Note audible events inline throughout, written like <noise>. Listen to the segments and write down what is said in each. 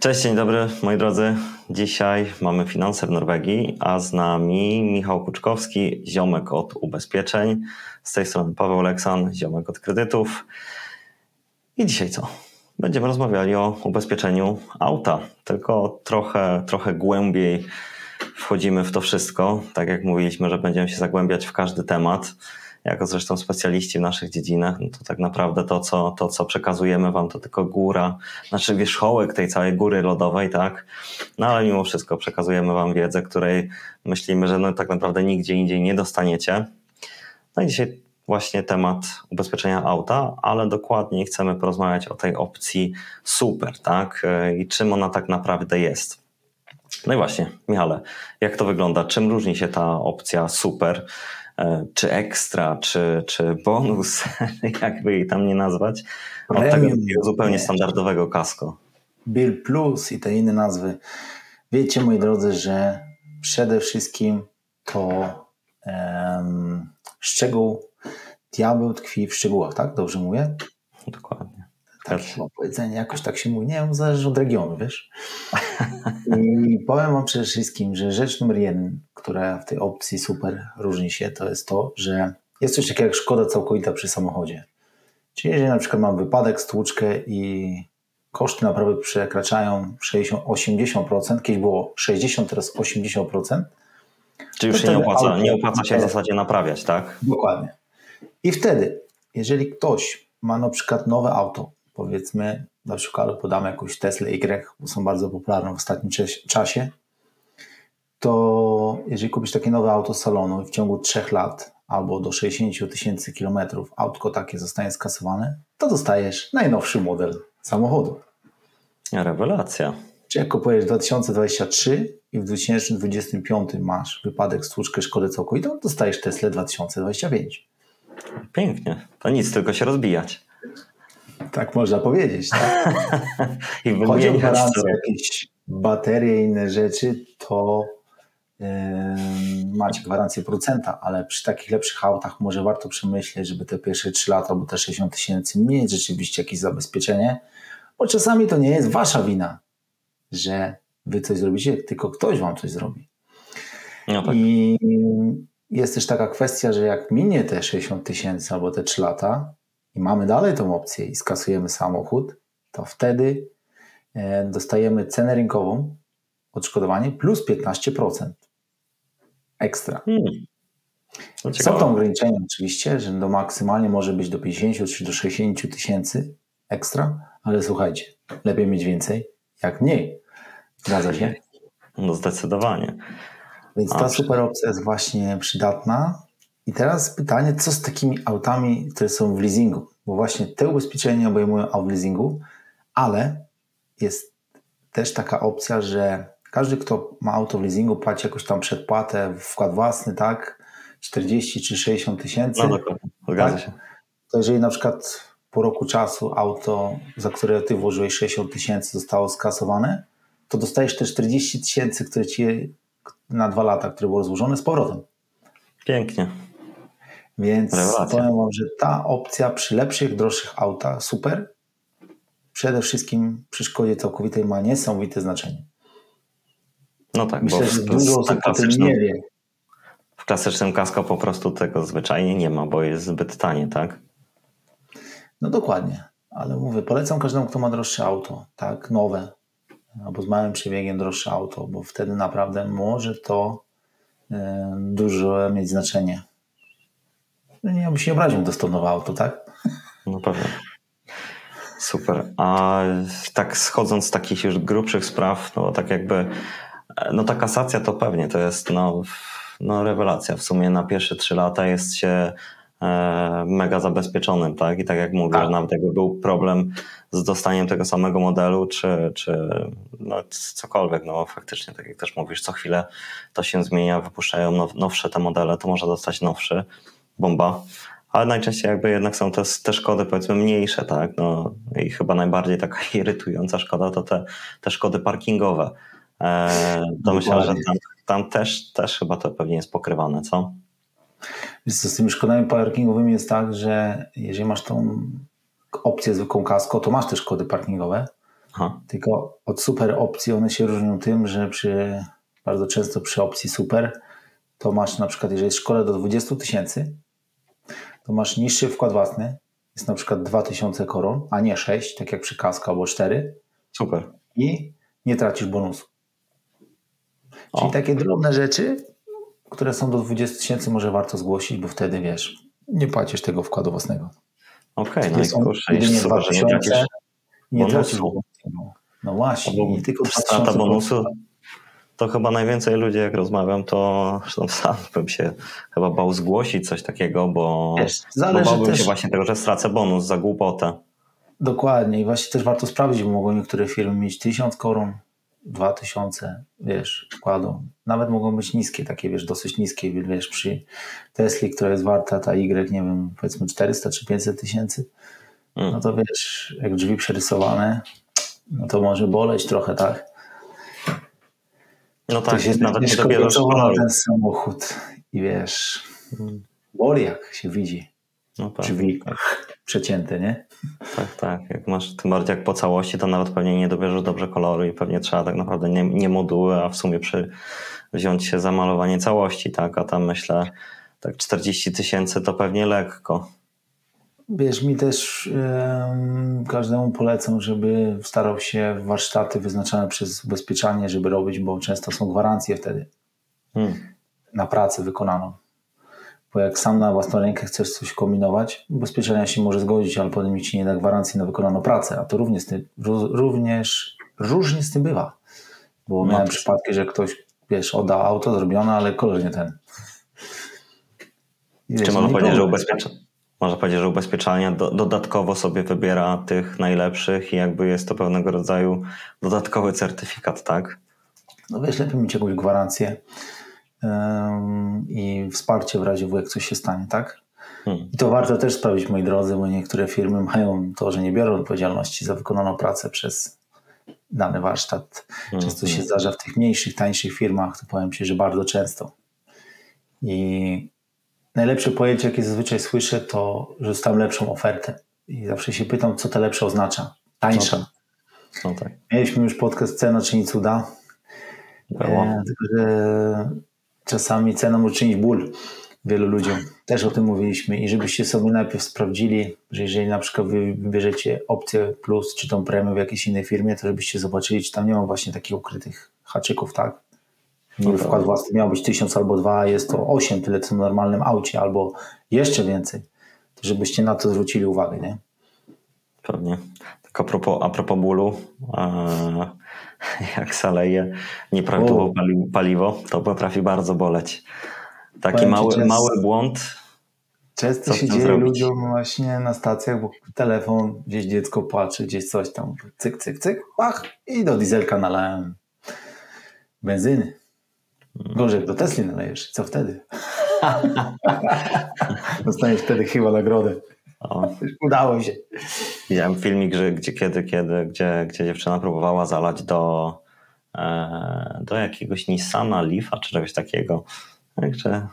Cześć, dzień dobry moi drodzy. Dzisiaj mamy finanse w Norwegii, a z nami Michał Kuczkowski, ziomek od ubezpieczeń. Z tej strony Paweł Leksan, ziomek od kredytów. I dzisiaj co? Będziemy rozmawiali o ubezpieczeniu auta, tylko trochę, trochę głębiej wchodzimy w to wszystko. Tak jak mówiliśmy, że będziemy się zagłębiać w każdy temat jako zresztą specjaliści w naszych dziedzinach, no to tak naprawdę to co, to, co przekazujemy wam, to tylko góra, znaczy wierzchołek tej całej góry lodowej, tak? No ale mimo wszystko przekazujemy wam wiedzę, której myślimy, że no tak naprawdę nigdzie indziej nie dostaniecie. No i dzisiaj właśnie temat ubezpieczenia auta, ale dokładniej chcemy porozmawiać o tej opcji super, tak? I czym ona tak naprawdę jest. No i właśnie, Michale, jak to wygląda? Czym różni się ta opcja super? E, czy ekstra, czy, czy bonus, <laughs> jakby jej tam nie nazwać, od tego zupełnie standardowego kasko. Bill Plus i te inne nazwy. Wiecie, moi drodzy, że przede wszystkim to um, szczegół, diabeł tkwi w szczegółach, tak? Dobrze mówię? Dokładnie. Takie chyba powiedzenie, jakoś tak się mówi. Nie wiem, zależy od regionu, wiesz? I powiem wam przede wszystkim, że rzecz numer jeden, która w tej opcji super różni się, to jest to, że jest coś takiego jak szkoda całkowita przy samochodzie. Czyli jeżeli na przykład mam wypadek, stłuczkę i koszty naprawy przekraczają 60, 80%, kiedyś było 60, teraz 80%. Czyli już się nie opłaca, nie opłaca się w zasadzie naprawiać, tak? Dokładnie. I wtedy, jeżeli ktoś ma na przykład nowe auto, powiedzmy, na przykład podamy jakąś Tesla Y, bo są bardzo popularne w ostatnim czasie, to jeżeli kupisz takie nowe auto z salonu i w ciągu 3 lat albo do 60 tysięcy kilometrów autko takie zostanie skasowane, to dostajesz najnowszy model samochodu. Rewelacja. Czy jak kupujesz 2023 i w 2025 masz wypadek, stłuczkę, szkodę całkowitą, dostajesz Tesla 2025. Pięknie. To nic, tylko się rozbijać. Tak można powiedzieć. Tak? <laughs> I Chodzi o gwarancję, jakieś baterie i inne rzeczy, to yy, macie gwarancję procenta, ale przy takich lepszych autach może warto przemyśleć, żeby te pierwsze 3 lata albo te 60 tysięcy mieć rzeczywiście jakieś zabezpieczenie, bo czasami to nie jest wasza wina, że wy coś zrobicie, tylko ktoś wam coś zrobi. No tak. I jest też taka kwestia, że jak minie te 60 tysięcy albo te 3 lata, i mamy dalej tą opcję i skasujemy samochód, to wtedy e, dostajemy cenę rynkową, odszkodowanie plus 15% ekstra. Hmm. Są to ograniczenia oczywiście, że do maksymalnie może być do 50 czy do 60 tysięcy ekstra, ale słuchajcie, lepiej mieć więcej jak mniej. Zgadza się? No zdecydowanie. Więc ta super opcja jest właśnie przydatna i teraz pytanie, co z takimi autami, które są w leasingu? Bo właśnie te ubezpieczenia obejmują aut w leasingu, ale jest też taka opcja, że każdy, kto ma auto w leasingu, płaci jakąś tam przedpłatę, wkład własny, tak? 40 czy 60 tysięcy. No zgadza tak? się. To jeżeli na przykład po roku czasu auto, za które ty włożyłeś 60 tysięcy, zostało skasowane, to dostajesz te 40 tysięcy, które ci na dwa lata, które było złożone z powrotem. Pięknie. Więc Rewelacja. powiem Wam, że ta opcja przy lepszych, droższych autach super. Przede wszystkim przy szkodzie całkowitej ma niesamowite znaczenie. No tak, Myślę, bo że dużo osób o tym nie wie. W klasycznym kasko po prostu tego zwyczajnie nie ma, bo jest zbyt tanie, tak? No dokładnie, ale mówię, polecam każdemu, kto ma droższe auto, tak, nowe, albo z małym przebiegiem droższe auto, bo wtedy naprawdę może to dużo mieć znaczenie. No nie, bym się obraził, dostał auto, tak? No pewnie. Super. A tak schodząc z takich już grubszych spraw, no tak jakby, no ta kasacja to pewnie to jest no, no rewelacja. W sumie na pierwsze trzy lata jest się e, mega zabezpieczonym, tak? I tak jak mówię, tak. nawet jakby był problem z dostaniem tego samego modelu, czy, czy no, cokolwiek, no faktycznie, tak jak też mówisz, co chwilę to się zmienia, wypuszczają now, nowsze te modele, to można dostać nowszy bomba. Ale najczęściej jakby jednak są te, te szkody powiedzmy mniejsze, tak? No i chyba najbardziej taka <laughs> irytująca szkoda to te, te szkody parkingowe. E, to myślę, że tam, tam, też, też chyba to pewnie jest pokrywane, co? Co, z tymi szkodami parkingowymi jest tak, że jeżeli masz tą opcję zwykłą kasko, to masz te szkody parkingowe, Aha. Tylko od super opcji one się różnią tym, że przy, bardzo często przy opcji super to masz na przykład, jeżeli jest szkole do 20 tysięcy, to masz niższy wkład własny, jest na przykład 2000 koron, a nie 6, tak jak przy kasko albo 4. Super. I nie tracisz bonusu. Czyli o. takie drobne rzeczy, które są do 20 tysięcy, może warto zgłosić, bo wtedy wiesz, nie płacisz tego wkładu własnego. Okej, okay, no jest super, że nie tracisz bonusu. No właśnie, nie tylko strata bonusu. To chyba najwięcej ludzi, jak rozmawiam, to zresztą <laughs> sam bym się chyba bał zgłosić coś takiego, bo, Wiesz, bo bałbym też... się właśnie tego, że stracę bonus za głupotę. Dokładnie i właśnie też warto sprawdzić, bo mogą niektóre firmy mieć tysiąc koron, dwa tysiące, wiesz, wkładu. Nawet mogą być niskie, takie wiesz, dosyć niskie, wiesz, przy Tesli, która jest warta, ta Y, nie wiem, powiedzmy 400 czy 500 tysięcy, mm. no to wiesz, jak drzwi przerysowane, no to może boleć trochę, tak? No tak, jest nawet nie dopiero ten samochód i wiesz, mm. boli jak się widzi. No tak, drzwi tak. przecięte, nie? Tak, tak. Jak masz, tym bardziej jak po całości, to nawet pewnie nie dobierzesz dobrze koloru i pewnie trzeba tak naprawdę nie, nie moduły, a w sumie przy, wziąć się za malowanie całości, tak? A tam myślę, tak 40 tysięcy to pewnie lekko. Wiesz, mi też każdemu polecam, żeby starał się warsztaty wyznaczane przez ubezpieczanie, żeby robić, bo często są gwarancje wtedy hmm. na pracę wykonaną. Bo jak sam na własną rękę chcesz coś kombinować, ubezpieczenia się może zgodzić, ale potem ci nie da gwarancji na wykonaną pracę, a to również, tym, również różnie z tym bywa. Bo no, miałem przypadki, że ktoś, wiesz, oddał auto zrobione, ale kolor nie ten. Czy można powiedzieć, że ubezpieczenie? Można powiedzieć, że ubezpieczalnia do, dodatkowo sobie wybiera tych najlepszych i jakby jest to pewnego rodzaju dodatkowy certyfikat, tak? No wiesz, lepiej mieć jakąś gwarancję um, i wsparcie w razie jak coś się stanie, tak? Hmm. I to warto też sprawdzić, moi drodzy, bo niektóre firmy mają to, że nie biorą odpowiedzialności za wykonaną pracę przez dany warsztat. Hmm. Często się zdarza w tych mniejszych, tańszych firmach, to powiem Ci, że bardzo często. I najlepsze pojęcie, jakie zazwyczaj słyszę, to, że dostałem lepszą ofertę. I zawsze się pytam, co to lepsze oznacza. Tańsza. No. No tak. Mieliśmy już podcast Cena czyni cuda. E, tylko, że czasami cena może czynić ból wielu ludziom. Też o tym mówiliśmy i żebyście sobie najpierw sprawdzili, że jeżeli na przykład wy wybierzecie opcję plus czy tą premię w jakiejś innej firmie, to żebyście zobaczyli, czy tam nie ma właśnie takich ukrytych haczyków, tak? No wkład własny miał być tysiąc albo dwa, jest to osiem, tyle co w normalnym aucie, albo jeszcze więcej. To żebyście na to zwrócili uwagę, nie? Pewnie. Tak a propos, a propos bólu, jak zaleje nieprawidłowo paliwo, to potrafi bardzo boleć. Taki mały, często, mały błąd. Często się dzieje zrobić? ludziom właśnie na stacjach, bo telefon, gdzieś dziecko płacze, gdzieś coś tam, cyk, cyk, cyk, pach i do dieselka nalałem benzyny. Gorzej, do Tesli nalejesz. Co wtedy? <laughs> Dostaniesz wtedy chyba nagrodę. O. Udało się. Widziałem filmik, że gdzie, kiedy, kiedy, gdzie, gdzie dziewczyna próbowała zalać do, e, do jakiegoś Nissana Leafa czy czegoś takiego. Także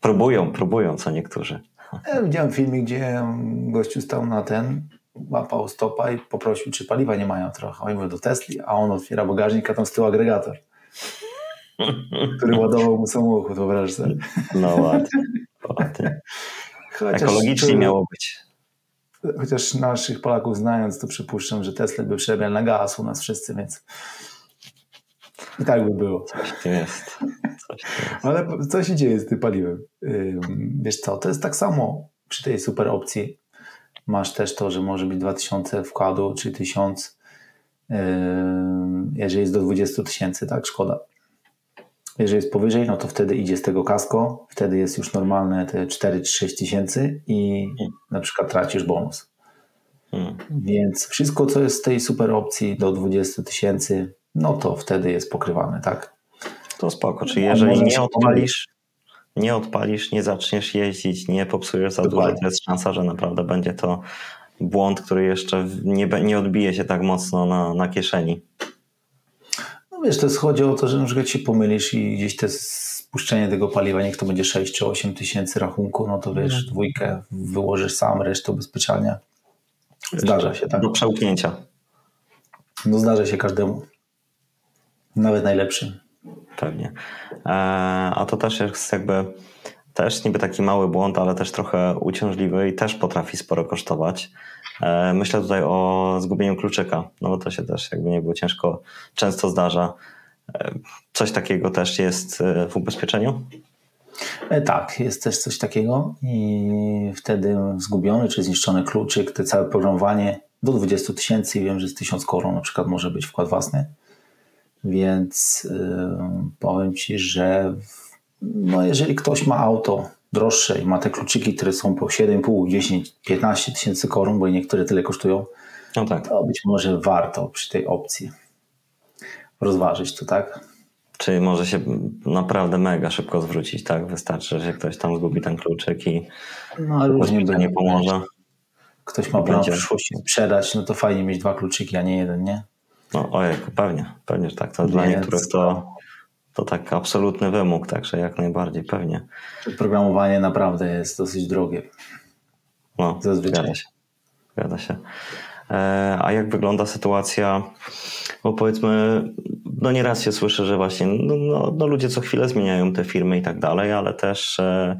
próbują, próbują co niektórzy. Ja widziałem filmik, gdzie gościu stał na ten, łapał stopa i poprosił, czy paliwa nie mają trochę. Oni mówią do Tesli, a on otwiera bagażnik, a tam z tyłu agregator który <laughs> ładował mu samochód, wyobraź sobie. No ładnie. ładnie. Ekologicznie to, miało być. Chociaż naszych Polaków znając, to przypuszczam, że Tesla by przebiał na gaz u nas wszyscy, więc i tak by było. Coś tu jest. Coś jest. Ale co się dzieje z tym paliwem? Wiesz co, to jest tak samo przy tej super opcji. Masz też to, że może być 2000 wkładu, czy 1000, jeżeli jest do 20 tysięcy, tak, szkoda. Jeżeli jest powyżej, no to wtedy idzie z tego kasko, wtedy jest już normalne te 4 czy 6 tysięcy i hmm. na przykład tracisz bonus. Hmm. Więc wszystko, co jest z tej super opcji do 20 tysięcy, no to wtedy jest pokrywane, tak? To spoko, czyli jeżeli nie odpalisz, nie odpalisz, nie zaczniesz jeździć, nie popsujesz za Dokładnie. dużo, to jest szansa, że naprawdę będzie to błąd, który jeszcze nie, nie odbije się tak mocno na, na kieszeni. Wiesz, to jest, chodzi o to, że na przykład się pomylisz i gdzieś te spuszczenie tego paliwa, niech to będzie 6 czy 8 tysięcy rachunku, no to wiesz, mhm. dwójkę wyłożysz sam, resztę ubezpieczania. Zdarza się, tak? Do przełknięcia. No zdarza się każdemu. Nawet najlepszym. Pewnie. E, a to też jest jakby też niby taki mały błąd, ale też trochę uciążliwy i też potrafi sporo kosztować. E, myślę tutaj o zgubieniu kluczyka, no bo to się też jakby nie było ciężko, często zdarza. E, coś takiego też jest w ubezpieczeniu? Tak, jest też coś takiego i wtedy zgubiony czy zniszczony kluczyk, te całe programowanie do 20 tysięcy, wiem, że z 1000 koron na przykład może być wkład własny, więc powiem Ci, że w, no jeżeli ktoś ma auto droższe i ma te kluczyki, które są po 7,5, 10, 15 tysięcy koron, bo niektóre tyle kosztują, no tak. to być może warto przy tej opcji rozważyć to, tak? Czyli może się naprawdę mega szybko zwrócić, tak? Wystarczy, że ktoś tam zgubi ten kluczyk i no, różnie by nie pomoże ktoś ma plan w przyszłości sprzedać, no to fajnie mieć dwa kluczyki, a nie jeden, nie? No ojej, pewnie, pewnie, że tak. To Więc... dla niektórych to, to tak absolutny wymóg, także jak najbardziej, pewnie. Programowanie naprawdę jest dosyć drogie. No, Zazwyczaj. Zgadza się. Zgadza się. E, a jak wygląda sytuacja, bo powiedzmy, no nieraz się słyszy, że właśnie no, no, no, ludzie co chwilę zmieniają te firmy i tak dalej, ale też e,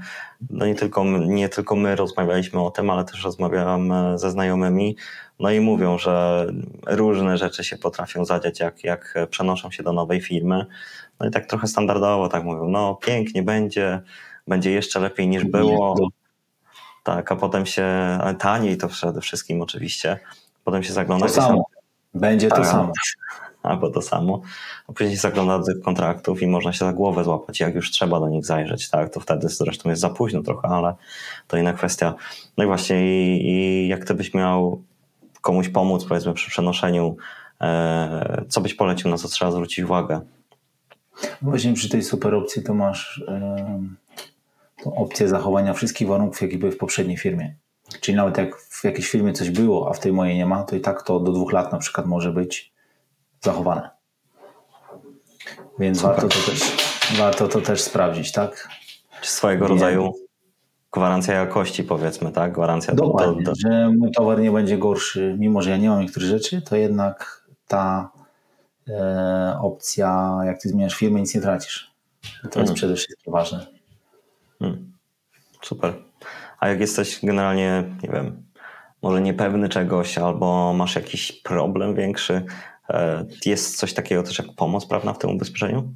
no nie, tylko, nie tylko my rozmawialiśmy o tym, ale też rozmawiałam e, ze znajomymi, no i mówią, że różne rzeczy się potrafią zadziać, jak, jak przenoszą się do nowej firmy. No i tak trochę standardowo tak mówią, no pięknie będzie, będzie jeszcze lepiej niż było. Tak, a potem się, taniej to przede wszystkim oczywiście, potem się zagląda. To samo. Będzie to tak, samo. Albo to samo. A później zagląda do tych kontraktów i można się za głowę złapać, jak już trzeba do nich zajrzeć, tak? To wtedy zresztą jest za późno trochę, ale to inna kwestia. No i właśnie, i, i jak ty byś miał komuś pomóc, powiedzmy, przy przenoszeniu, e, co byś polecił, na co trzeba zwrócić uwagę? Właśnie przy tej super opcji to masz e, tą opcję zachowania wszystkich warunków, jakie były w poprzedniej firmie. Czyli nawet jak w jakiejś firmie coś było, a w tej mojej nie ma, to i tak to do dwóch lat na przykład może być zachowane. Więc warto to, też, warto to też sprawdzić, tak? Czy swojego rodzaju gwarancja jakości, powiedzmy, tak? Gwarancja Dokładnie, do, do... że mój towar nie będzie gorszy, mimo że ja nie mam niektórych rzeczy, to jednak ta e, opcja, jak ty zmieniasz firmę, nic nie tracisz. To hmm. jest przede wszystkim ważne. Hmm. Super. A jak jesteś generalnie, nie wiem, może niepewny czegoś, albo masz jakiś problem większy, jest coś takiego też jak pomoc prawna w tym ubezpieczeniu?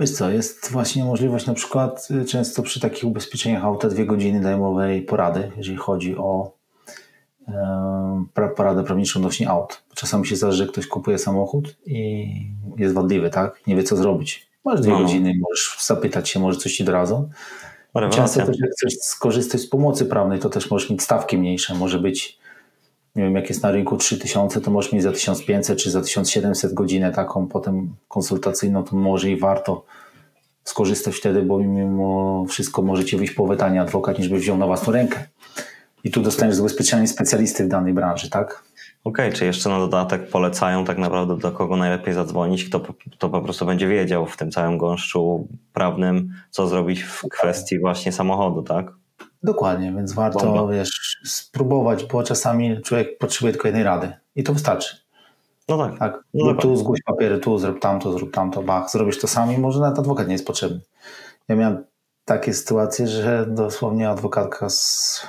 Wiesz co, jest właśnie możliwość na przykład y, często przy takich ubezpieczeniach auta dwie godziny darmowej porady, jeżeli chodzi o e, poradę prawniczą odnośnie aut. Czasami się zdarza, że ktoś kupuje samochód i jest wadliwy, tak? Nie wie co zrobić. Masz dwie no. no. godziny, możesz zapytać się, może coś ci doradzą. Często też jak chcesz skorzystać z pomocy prawnej, to też możesz mieć stawki mniejsze. Może być, nie wiem, jak jest na rynku 3000, to możesz mieć za 1500 czy za 1700 godzinę taką potem konsultacyjną, to może i warto skorzystać wtedy, bo mimo wszystko może ci wyjść połowę taniej adwokat, niż byś wziął na własną rękę. I tu dostaniesz zabezpieczenie specjalisty w danej branży, tak? Okej, okay, czy jeszcze na dodatek polecają tak naprawdę do kogo najlepiej zadzwonić, kto, kto po prostu będzie wiedział w tym całym gąszczu prawnym, co zrobić w kwestii właśnie samochodu, tak? Dokładnie, więc warto Bomba. wiesz, spróbować, bo czasami człowiek potrzebuje tylko jednej rady i to wystarczy. No tak. tak. No, no tu zgłoś papiery, tu zrób tamto, zrób tamto, bach, zrobisz to sami, może nawet adwokat nie jest potrzebny. Ja miałem takie sytuacje, że dosłownie adwokatka z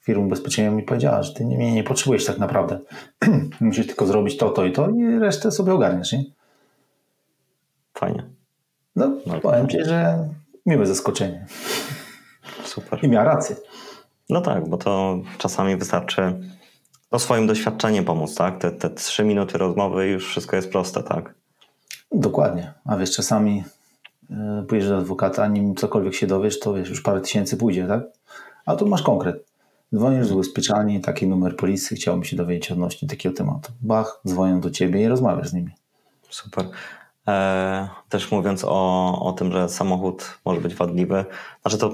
firm ubezpieczenia mi powiedziała, że ty mnie nie potrzebujesz tak naprawdę. <clears throat> Musisz tylko zrobić to, to i to i resztę sobie ogarniesz, nie? Fajnie. No, no powiem ci, że miłe zaskoczenie. <laughs> Super. I miała rację. No tak, bo to czasami wystarczy no, swoim doświadczeniem pomóc, tak? Te, te trzy minuty rozmowy już wszystko jest proste, tak? Dokładnie. A wiesz, czasami yy, pójdziesz do adwokata, nim cokolwiek się dowiesz, to wiesz, już parę tysięcy pójdzie, tak? A tu masz konkret. Dzwonisz z ubezpieczalni, taki numer policji, chciałbym się dowiedzieć odnośnie takiego tematu. Bach, dzwonią do ciebie i rozmawiasz z nimi. Super. E, też mówiąc o, o tym, że samochód może być wadliwy, znaczy to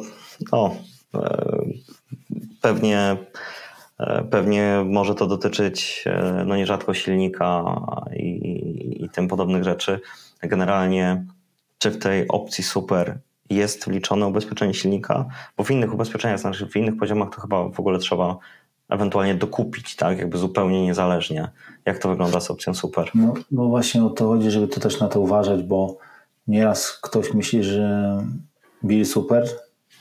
no, e, pewnie, e, pewnie może to dotyczyć e, no nierzadko silnika i, i tym podobnych rzeczy. Generalnie, czy w tej opcji super jest wliczone ubezpieczenie silnika, bo w innych ubezpieczeniach, znaczy w innych poziomach to chyba w ogóle trzeba ewentualnie dokupić, tak? Jakby zupełnie niezależnie. Jak to wygląda z opcją super? No, no właśnie o to chodzi, żeby to też na to uważać, bo nieraz ktoś myśli, że Bill Super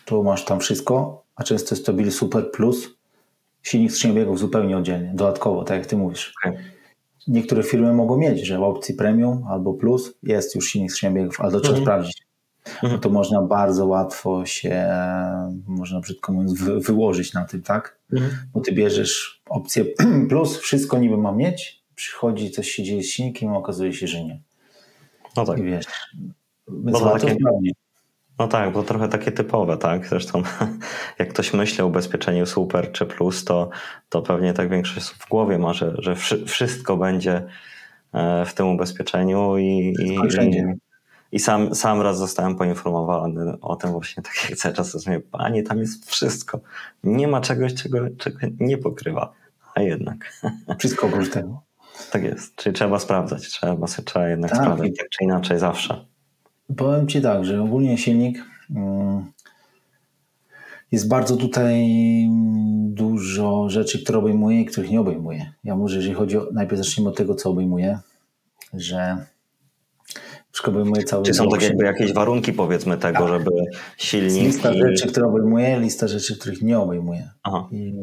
to masz tam wszystko, a często jest to Bill Super plus silnik skrzyni biegów zupełnie oddzielnie, dodatkowo, tak jak ty mówisz. Okay. Niektóre firmy mogą mieć, że w opcji premium albo plus jest już silnik skrzyni biegów, ale to trzeba mm -hmm. sprawdzić. No to można bardzo łatwo się, można brzydko mówiąc, wy, wyłożyć na tym, tak? Mhm. Bo ty bierzesz opcję <clears throat> plus, wszystko niby ma mieć, przychodzi, coś się dzieje z silnikiem, okazuje się, że nie. No tak. I wiesz, no, takie, no tak, bo trochę takie typowe, tak? Zresztą <laughs> jak ktoś myśli o ubezpieczeniu super czy plus, to, to pewnie tak większość w głowie ma, że, że wszystko będzie e, w tym ubezpieczeniu i, i, i, i sam, sam raz zostałem poinformowany o tym właśnie, <laughs> tak jak cały czas rozumiem, panie, tam jest wszystko. Nie ma czegoś, czego, czego nie pokrywa. A jednak. <laughs> Wszystko oprócz tego. Tak jest. Czyli trzeba sprawdzać. Trzeba, trzeba jednak tak. sprawdzać tak czy inaczej zawsze. Powiem Ci tak, że ogólnie silnik mm, jest bardzo tutaj dużo rzeczy, które obejmuje i których nie obejmuje. Ja może, jeżeli chodzi o, najpierw zacznijmy od tego, co obejmuje, że obejmuje cały Czy są tak jakby jakieś warunki powiedzmy tego, tak. żeby silnik... Lista i... rzeczy, które obejmuje, lista rzeczy, których nie obejmuje. Aha. I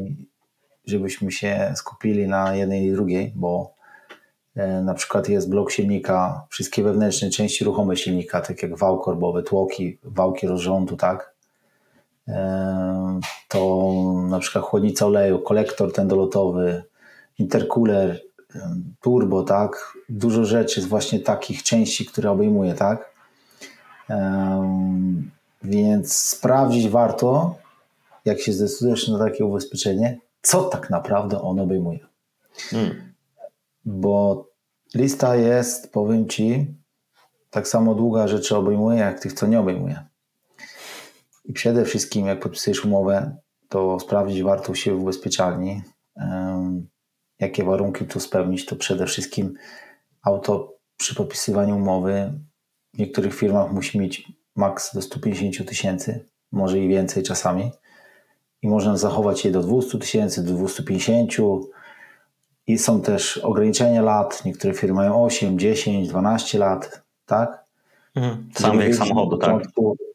żebyśmy się skupili na jednej i drugiej, bo na przykład jest blok silnika, wszystkie wewnętrzne części ruchome silnika, tak jak wał korbowy, tłoki, wałki rozrządu, tak? E, to na przykład chłodnica oleju, kolektor ten dolotowy, intercooler, turbo, tak? Dużo rzeczy z właśnie takich części, które obejmuje, tak? Więc sprawdzić warto, jak się zdecydujesz na takie ubezpieczenie, co tak naprawdę on obejmuje. Hmm. Bo lista jest, powiem Ci, tak samo długa rzeczy obejmuje, jak tych, co nie obejmuje. I przede wszystkim, jak podpisujesz umowę, to sprawdzić warto się w ubezpieczalni. Jakie warunki tu spełnić, to przede wszystkim auto przy podpisywaniu umowy w niektórych firmach musi mieć maks do 150 tysięcy, może i więcej czasami. I można zachować je do 200 tysięcy, do 250. I są też ograniczenia lat. Niektóre firmy mają 8, 10, 12 lat, tak? Mhm. Sam wiek samochodu, tak?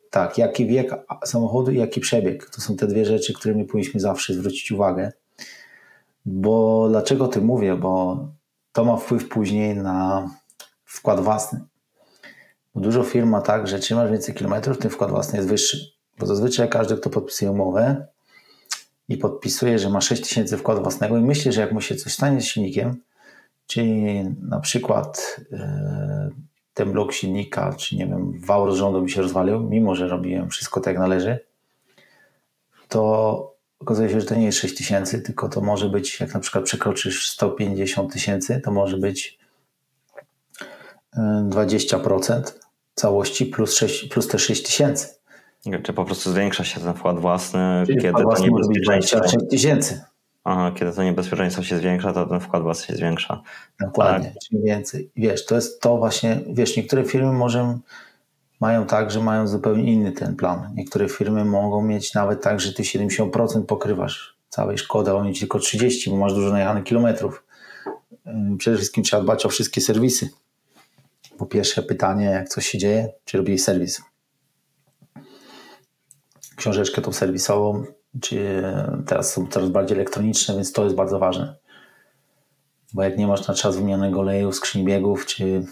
Tak, jaki wiek samochodu i jaki przebieg. To są te dwie rzeczy, które my powinniśmy zawsze zwrócić uwagę. Bo dlaczego o tym mówię? Bo to ma wpływ później na wkład własny. Bo dużo firm ma tak, że czym masz więcej kilometrów, tym wkład własny jest wyższy. Bo zazwyczaj każdy, kto podpisuje umowę i podpisuje, że ma 6000 wkładu własnego i myśli, że jak mu się coś stanie z silnikiem, czyli na przykład yy, ten blok silnika, czy nie wiem, wał rozrządu mi się rozwalił, mimo że robiłem wszystko tak jak należy, to okazuje się, że to nie jest 6 tysięcy, tylko to może być, jak na przykład przekroczysz 150 tysięcy, to może być 20% całości plus, 6, plus te 6 tysięcy. Czy po prostu zwiększa się ten wkład własny, Czyli kiedy to niebezpieczeństwo... tysięcy. Aha, kiedy to niebezpieczeństwo się zwiększa, to ten wkład własny się zwiększa. Dokładnie, tak. czym więcej. Wiesz, to jest to właśnie, wiesz, niektóre firmy może mają tak, że mają zupełnie inny ten plan. Niektóre firmy mogą mieć nawet tak, że ty 70% pokrywasz całej szkody, a oni tylko 30%, bo masz dużo najechanych kilometrów. Przede wszystkim trzeba dbać o wszystkie serwisy. Po pierwsze pytanie, jak coś się dzieje, czy robisz serwis. Książeczkę tą serwisową, czy teraz są coraz bardziej elektroniczne, więc to jest bardzo ważne. Bo jak nie masz na czas wymienionego oleju, skrzyni biegów, czy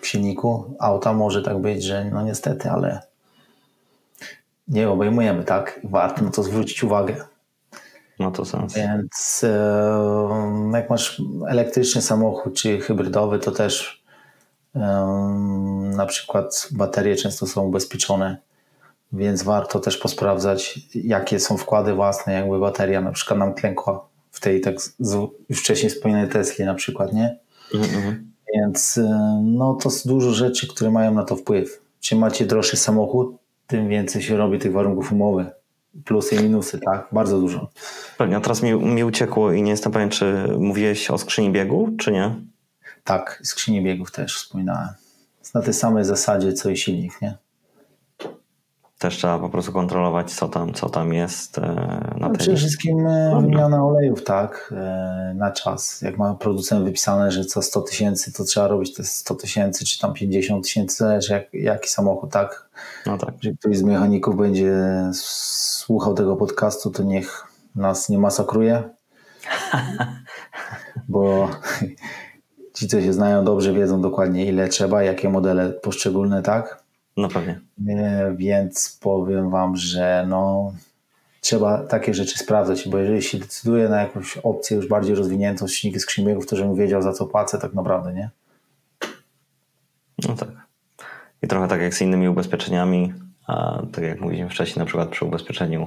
w silniku auta może tak być, że no niestety, ale nie obejmujemy, tak? Warto na to zwrócić uwagę. No to sens. Więc e, jak masz elektryczny samochód czy hybrydowy, to też e, na przykład baterie często są ubezpieczone, więc warto też posprawdzać, jakie są wkłady własne, jakby bateria na przykład nam klękła w tej tak już wcześniej wspomnianej Tesli na przykład, nie? Mhm. Więc y, no, to jest dużo rzeczy, które mają na to wpływ. Czym macie droższy samochód, tym więcej się robi tych warunków umowy. Plusy i minusy, tak? Bardzo dużo. Pewnie, a teraz mi, mi uciekło i nie jestem pewien, czy mówiłeś o skrzyni biegu, czy nie? Tak, skrzyni biegów też wspominałem. Jest na tej samej zasadzie, co i silnik, nie? Też trzeba po prostu kontrolować, co tam, co tam jest e, na no, Przede wszystkim e, wymiana olejów, tak, e, na czas. Jak ma producent wypisane, że co 100 tysięcy, to trzeba robić te 100 tysięcy, czy tam 50 tysięcy, zależy jak, jaki samochód, tak. No tak. Jeżeli ktoś z mechaników będzie słuchał tego podcastu, to niech nas nie masakruje, <laughs> bo <laughs> ci, co się znają dobrze, wiedzą dokładnie ile trzeba, jakie modele poszczególne, tak? No pewnie. Więc powiem Wam, że no, trzeba takie rzeczy sprawdzać, bo jeżeli się decyduje na jakąś opcję już bardziej rozwiniętą, silniki skrzymiegów, to żebym wiedział za co płacę tak naprawdę, nie? No tak. I trochę tak jak z innymi ubezpieczeniami, a tak jak mówiliśmy wcześniej, na przykład przy ubezpieczeniu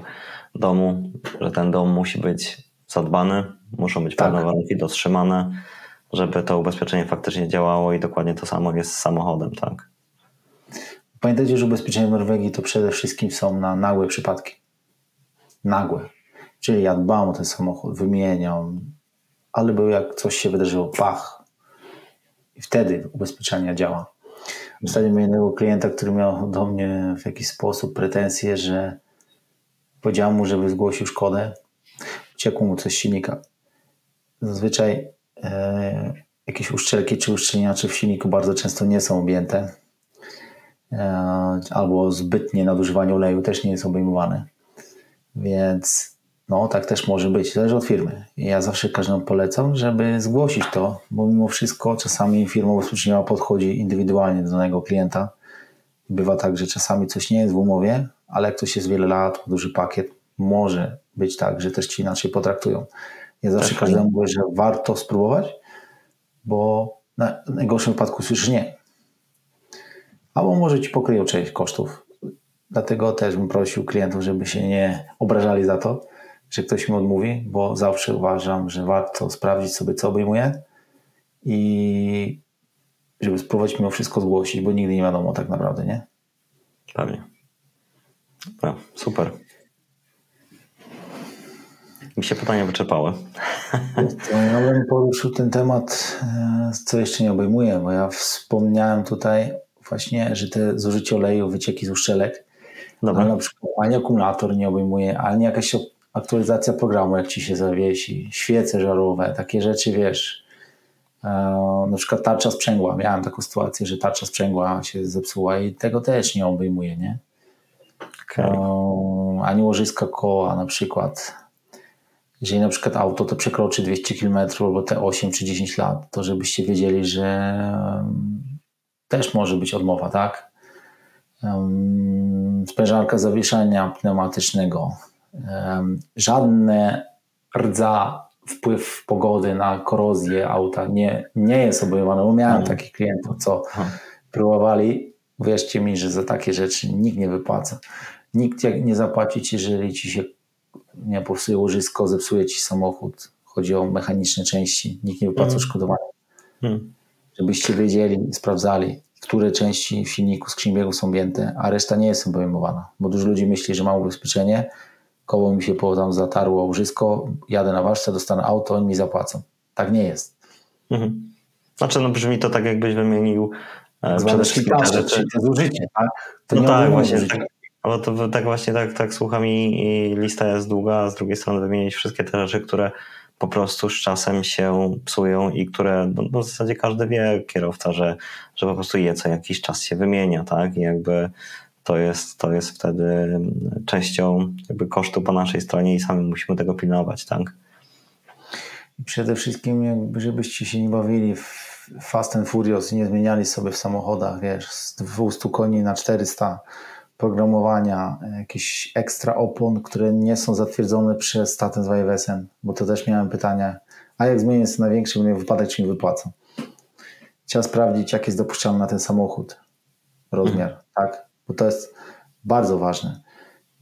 domu, że ten dom musi być zadbany, muszą być tak. pewne warunki dotrzymane, żeby to ubezpieczenie faktycznie działało i dokładnie to samo jest z samochodem, tak? Pamiętajcie, że ubezpieczenia w Norwegii to przede wszystkim są na nagłe przypadki. Nagłe. Czyli ja dbam o ten samochód, wymieniam, ale był jak coś się wydarzyło, pach. I wtedy ubezpieczenie działa. Ostatnio miałem jednego klienta, który miał do mnie w jakiś sposób pretensje, że powiedziałem mu, żeby zgłosił szkodę. Uciekło mu coś z silnika. Zazwyczaj e, jakieś uszczelki czy uszczelniacze w silniku bardzo często nie są objęte albo zbytnie nadużywanie oleju też nie jest obejmowane. Więc no, tak też może być, zależy od firmy. Ja zawsze każdemu polecam, żeby zgłosić to, bo mimo wszystko czasami firma ubezpieczeniowa podchodzi indywidualnie do danego klienta. Bywa tak, że czasami coś nie jest w umowie, ale jak ktoś jest wiele lat, duży pakiet, może być tak, że też ci inaczej potraktują. Ja zawsze tak, każdemu mówię, że warto spróbować, bo na najgorszym wypadku słyszysz nie albo może ci pokryją część kosztów. Dlatego też bym prosił klientów, żeby się nie obrażali za to, że ktoś mi odmówi, bo zawsze uważam, że warto sprawdzić sobie, co obejmuje i żeby spróbować mimo wszystko zgłosić, bo nigdy nie wiadomo tak naprawdę, nie? Pewnie. No, super. Mi się pytania wyczerpały. Ja bym poruszył ten temat, e, co jeszcze nie obejmuję, bo ja wspomniałem tutaj właśnie, że te zużycie oleju, wycieki z uszczelek, Dobra. ale na przykład ani akumulator nie obejmuje, ani jakaś aktualizacja programu, jak ci się zawiesi, świece żarowe, takie rzeczy, wiesz, e, na przykład tarcza sprzęgła. Miałem taką sytuację, że tarcza sprzęgła się zepsuła i tego też nie obejmuje, nie? Okay. E, ani łożyska koła na przykład. Jeżeli na przykład auto to przekroczy 200 km albo te 8 czy 10 lat, to żebyście wiedzieli, że też może być odmowa, tak? Sprężarka zawieszania pneumatycznego, żadne rdza, wpływ pogody na korozję auta nie, nie jest obejmowane, bo miałem mhm. takich klientów, co próbowali, wierzcie mi, że za takie rzeczy nikt nie wypłaca. Nikt nie zapłaci ci, jeżeli ci się nie popsuje łożysko, zepsuje ci samochód, chodzi o mechaniczne części, nikt nie wypłaca odszkodowania. Hmm żebyście wiedzieli i sprawdzali, które części silniku skrzynibiegu są objęte, a reszta nie jest obejmowana. Bo dużo ludzi myśli, że mam ubezpieczenie, koło mi się tam zatarło łożysko, jadę na warsztat, dostanę auto, oni mi zapłacą. Tak nie jest. Mhm. Znaczy, no brzmi to tak, jakbyś wymienił e, przede wszystkim te rzeczy. Zużycie, tak? To no tak, właśnie. Tak, bo to tak właśnie tak, tak słucham i, i lista jest długa, a z drugiej strony wymienić wszystkie te rzeczy, które po prostu z czasem się psują i które no, no, w zasadzie każdy wie, kierowca, że, że po prostu je co jakiś czas się wymienia, tak? I jakby to jest, to jest wtedy częścią jakby kosztu po naszej stronie i sami musimy tego pilnować, tak? Przede wszystkim jakby żebyście się nie bawili w Fast and Furious i nie zmieniali sobie w samochodach, wiesz, z 200 koni na 400 programowania, jakieś ekstra opon, które nie są zatwierdzone przez Staten z Wajwesem, bo to też miałem pytanie, a jak zmienię sobie na większy, będzie wypadek, czy mi wypłacą? Trzeba sprawdzić, jak jest dopuszczalny na ten samochód rozmiar, hmm. tak? Bo to jest bardzo ważne.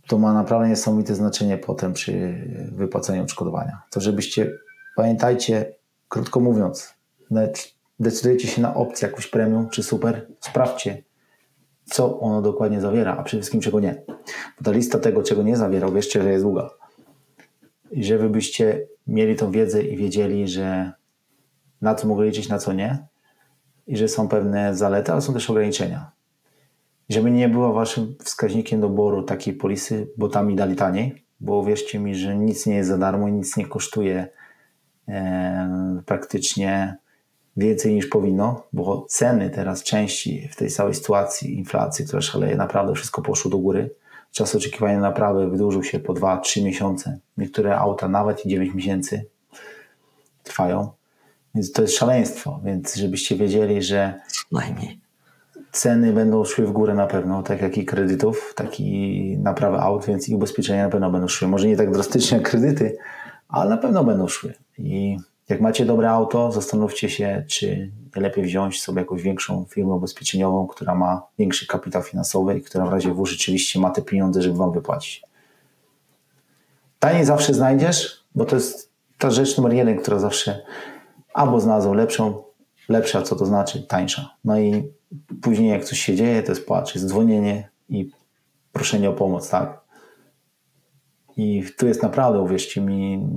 To ma naprawdę niesamowite znaczenie potem przy wypłaceniu odszkodowania. To żebyście, pamiętajcie, krótko mówiąc, decydujecie się na opcję jakąś premium czy super, sprawdźcie, co ono dokładnie zawiera, a przede wszystkim czego nie. Bo ta lista tego, czego nie zawiera, wierzcie, że jest długa. I żeby byście mieli tą wiedzę i wiedzieli, że na co mogę liczyć, na co nie, i że są pewne zalety, ale są też ograniczenia. żeby nie była waszym wskaźnikiem doboru takiej polisy, bo tam mi dali taniej, bo wierzcie mi, że nic nie jest za darmo, nic nie kosztuje e, praktycznie więcej niż powinno, bo ceny teraz części w tej całej sytuacji inflacji, która szaleje, naprawdę wszystko poszło do góry. Czas oczekiwania na naprawy wydłużył się po 2-3 miesiące. Niektóre auta nawet i 9 miesięcy trwają. Więc to jest szaleństwo. Więc żebyście wiedzieli, że najmniej ceny będą szły w górę na pewno, tak jak i kredytów, tak i naprawy aut, więc i ubezpieczenia na pewno będą szły. Może nie tak drastycznie jak kredyty, ale na pewno będą szły. I jak macie dobre auto, zastanówcie się, czy nie lepiej wziąć sobie jakąś większą firmę ubezpieczeniową, która ma większy kapitał finansowy i która w razie W rzeczywiście ma te pieniądze, żeby wam wypłacić. Taniej zawsze znajdziesz, bo to jest ta rzecz numer jeden, która zawsze albo znalazł lepszą, lepsza, co to znaczy, tańsza. No i później jak coś się dzieje, to jest płacz, jest dzwonienie i proszenie o pomoc, tak? I tu jest naprawdę, uwierzcie mi,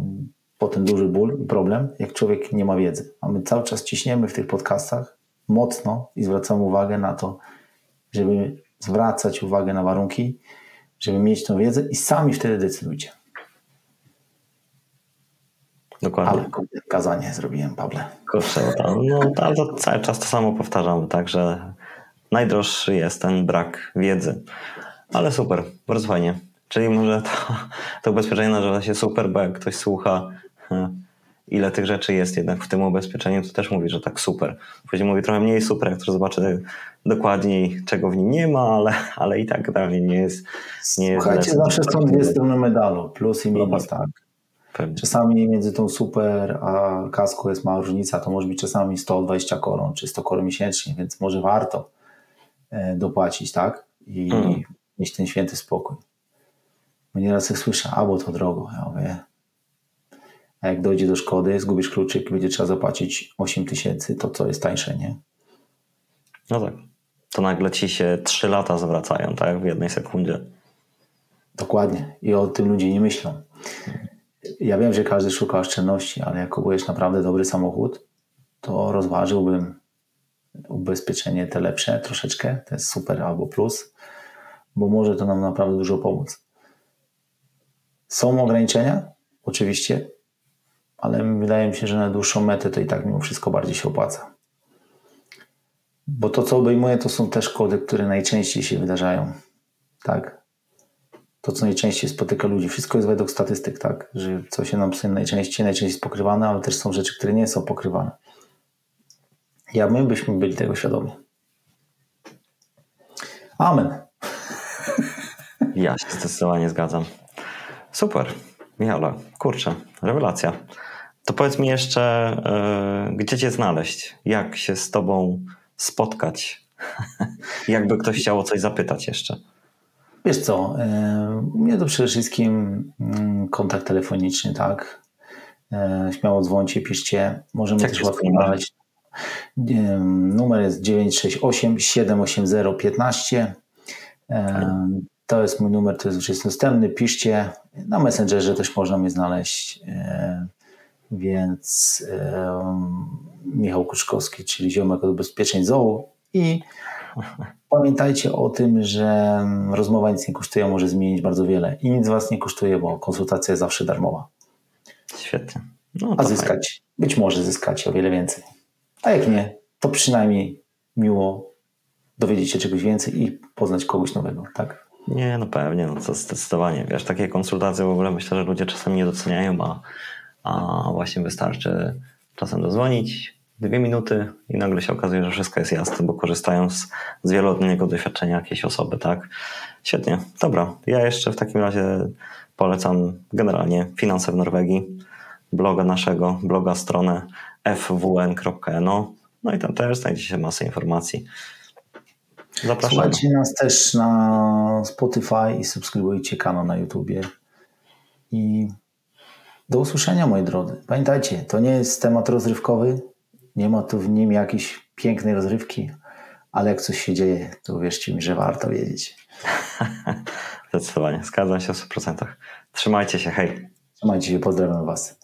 potem duży ból i problem, jak człowiek nie ma wiedzy. A my cały czas ciśniemy w tych podcastach mocno i zwracamy uwagę na to, żeby zwracać uwagę na warunki, żeby mieć tą wiedzę i sami wtedy decydujcie. Dokładnie. Ale kazanie zrobiłem, Pawle. Kurczę, no, ale to cały czas to samo powtarzam, także najdroższy jest ten brak wiedzy. Ale super, bardzo fajnie. Czyli może to, to ubezpieczenie nazywa się super, bo jak ktoś słucha ile tych rzeczy jest jednak w tym ubezpieczeniu, to też mówi, że tak super. Później mówi trochę mniej super, jak to zobaczy dokładniej, czego w nim nie ma, ale, ale i tak dalej nie jest. Nie Słuchajcie, jest zawsze są dwie strony medalu, plus i minus, tak. Pewnie. Czasami między tą super a kaską jest mała różnica, to może być czasami 120 koron czy 100 koron miesięcznie, więc może warto e, dopłacić, tak? I mm. mieć ten święty spokój. Bo nieraz jak słyszę, albo to drogo, ja mówię, a jak dojdzie do szkody, zgubisz kluczyk, będzie trzeba zapłacić 8 tysięcy, to co jest tańsze, nie? No tak. To nagle ci się 3 lata zwracają, tak? W jednej sekundzie. Dokładnie. I o tym ludzie nie myślą. Ja wiem, że każdy szuka oszczędności, ale jak kupujesz naprawdę dobry samochód, to rozważyłbym ubezpieczenie te lepsze troszeczkę, to jest super albo plus, bo może to nam naprawdę dużo pomóc. Są ograniczenia? Oczywiście, ale wydaje mi się, że na dłuższą metę to i tak mimo wszystko bardziej się opłaca. Bo to, co obejmuje, to są te szkody, które najczęściej się wydarzają. Tak? To, co najczęściej spotyka ludzi. Wszystko jest według statystyk, tak? Że co się nam najczęściej, najczęściej jest pokrywane, ale też są rzeczy, które nie są pokrywane. Ja my byśmy byli tego świadomi. Amen. Ja się zdecydowanie zgadzam. Super. Michale, kurczę, rewelacja. To powiedz mi jeszcze, yy, gdzie cię znaleźć? Jak się z tobą spotkać? <laughs> Jakby ktoś chciał o coś zapytać jeszcze. Wiesz co, yy, u mnie to przede wszystkim yy, kontakt telefoniczny, tak? Śmiało dzwońcie, piszcie. Możemy Jak też łatwo znaleźć. Numer jest 968 780 15. To jest mój numer, to jest już jest dostępny. Piszcie. Na Messengerze też można mnie znaleźć. Więc Michał Kuczkowski, czyli ziomek od ubezpieczeń ZOO i pamiętajcie o tym, że rozmowa nic nie kosztuje, może zmienić bardzo wiele i nic was nie kosztuje, bo konsultacja jest zawsze darmowa. Świetnie. No, A zyskać, fajnie. być może zyskać o wiele więcej. A jak nie, to przynajmniej miło dowiedzieć się czegoś więcej i poznać kogoś nowego, tak? Nie, no pewnie, no to zdecydowanie. Wiesz, takie konsultacje w ogóle myślę, że ludzie czasami nie doceniają, a a właśnie wystarczy czasem dozwonić, dwie minuty i nagle się okazuje, że wszystko jest jasne, bo korzystają z, z wieloletniego doświadczenia jakiejś osoby, tak? Świetnie, dobra. Ja jeszcze w takim razie polecam generalnie Finanse w Norwegii, bloga naszego, bloga stronę fwn.no no i tam też znajdziecie masę informacji. Zapraszam. Słuchajcie nas też na Spotify i subskrybujcie kanał na YouTubie. I do usłyszenia, moi drodzy. Pamiętajcie, to nie jest temat rozrywkowy, nie ma tu w nim jakiejś pięknej rozrywki, ale jak coś się dzieje, to uwierzcie mi, że warto wiedzieć. <laughs> Zdecydowanie, zgadzam się w 100%. Trzymajcie się, hej. Trzymajcie się, pozdrawiam Was.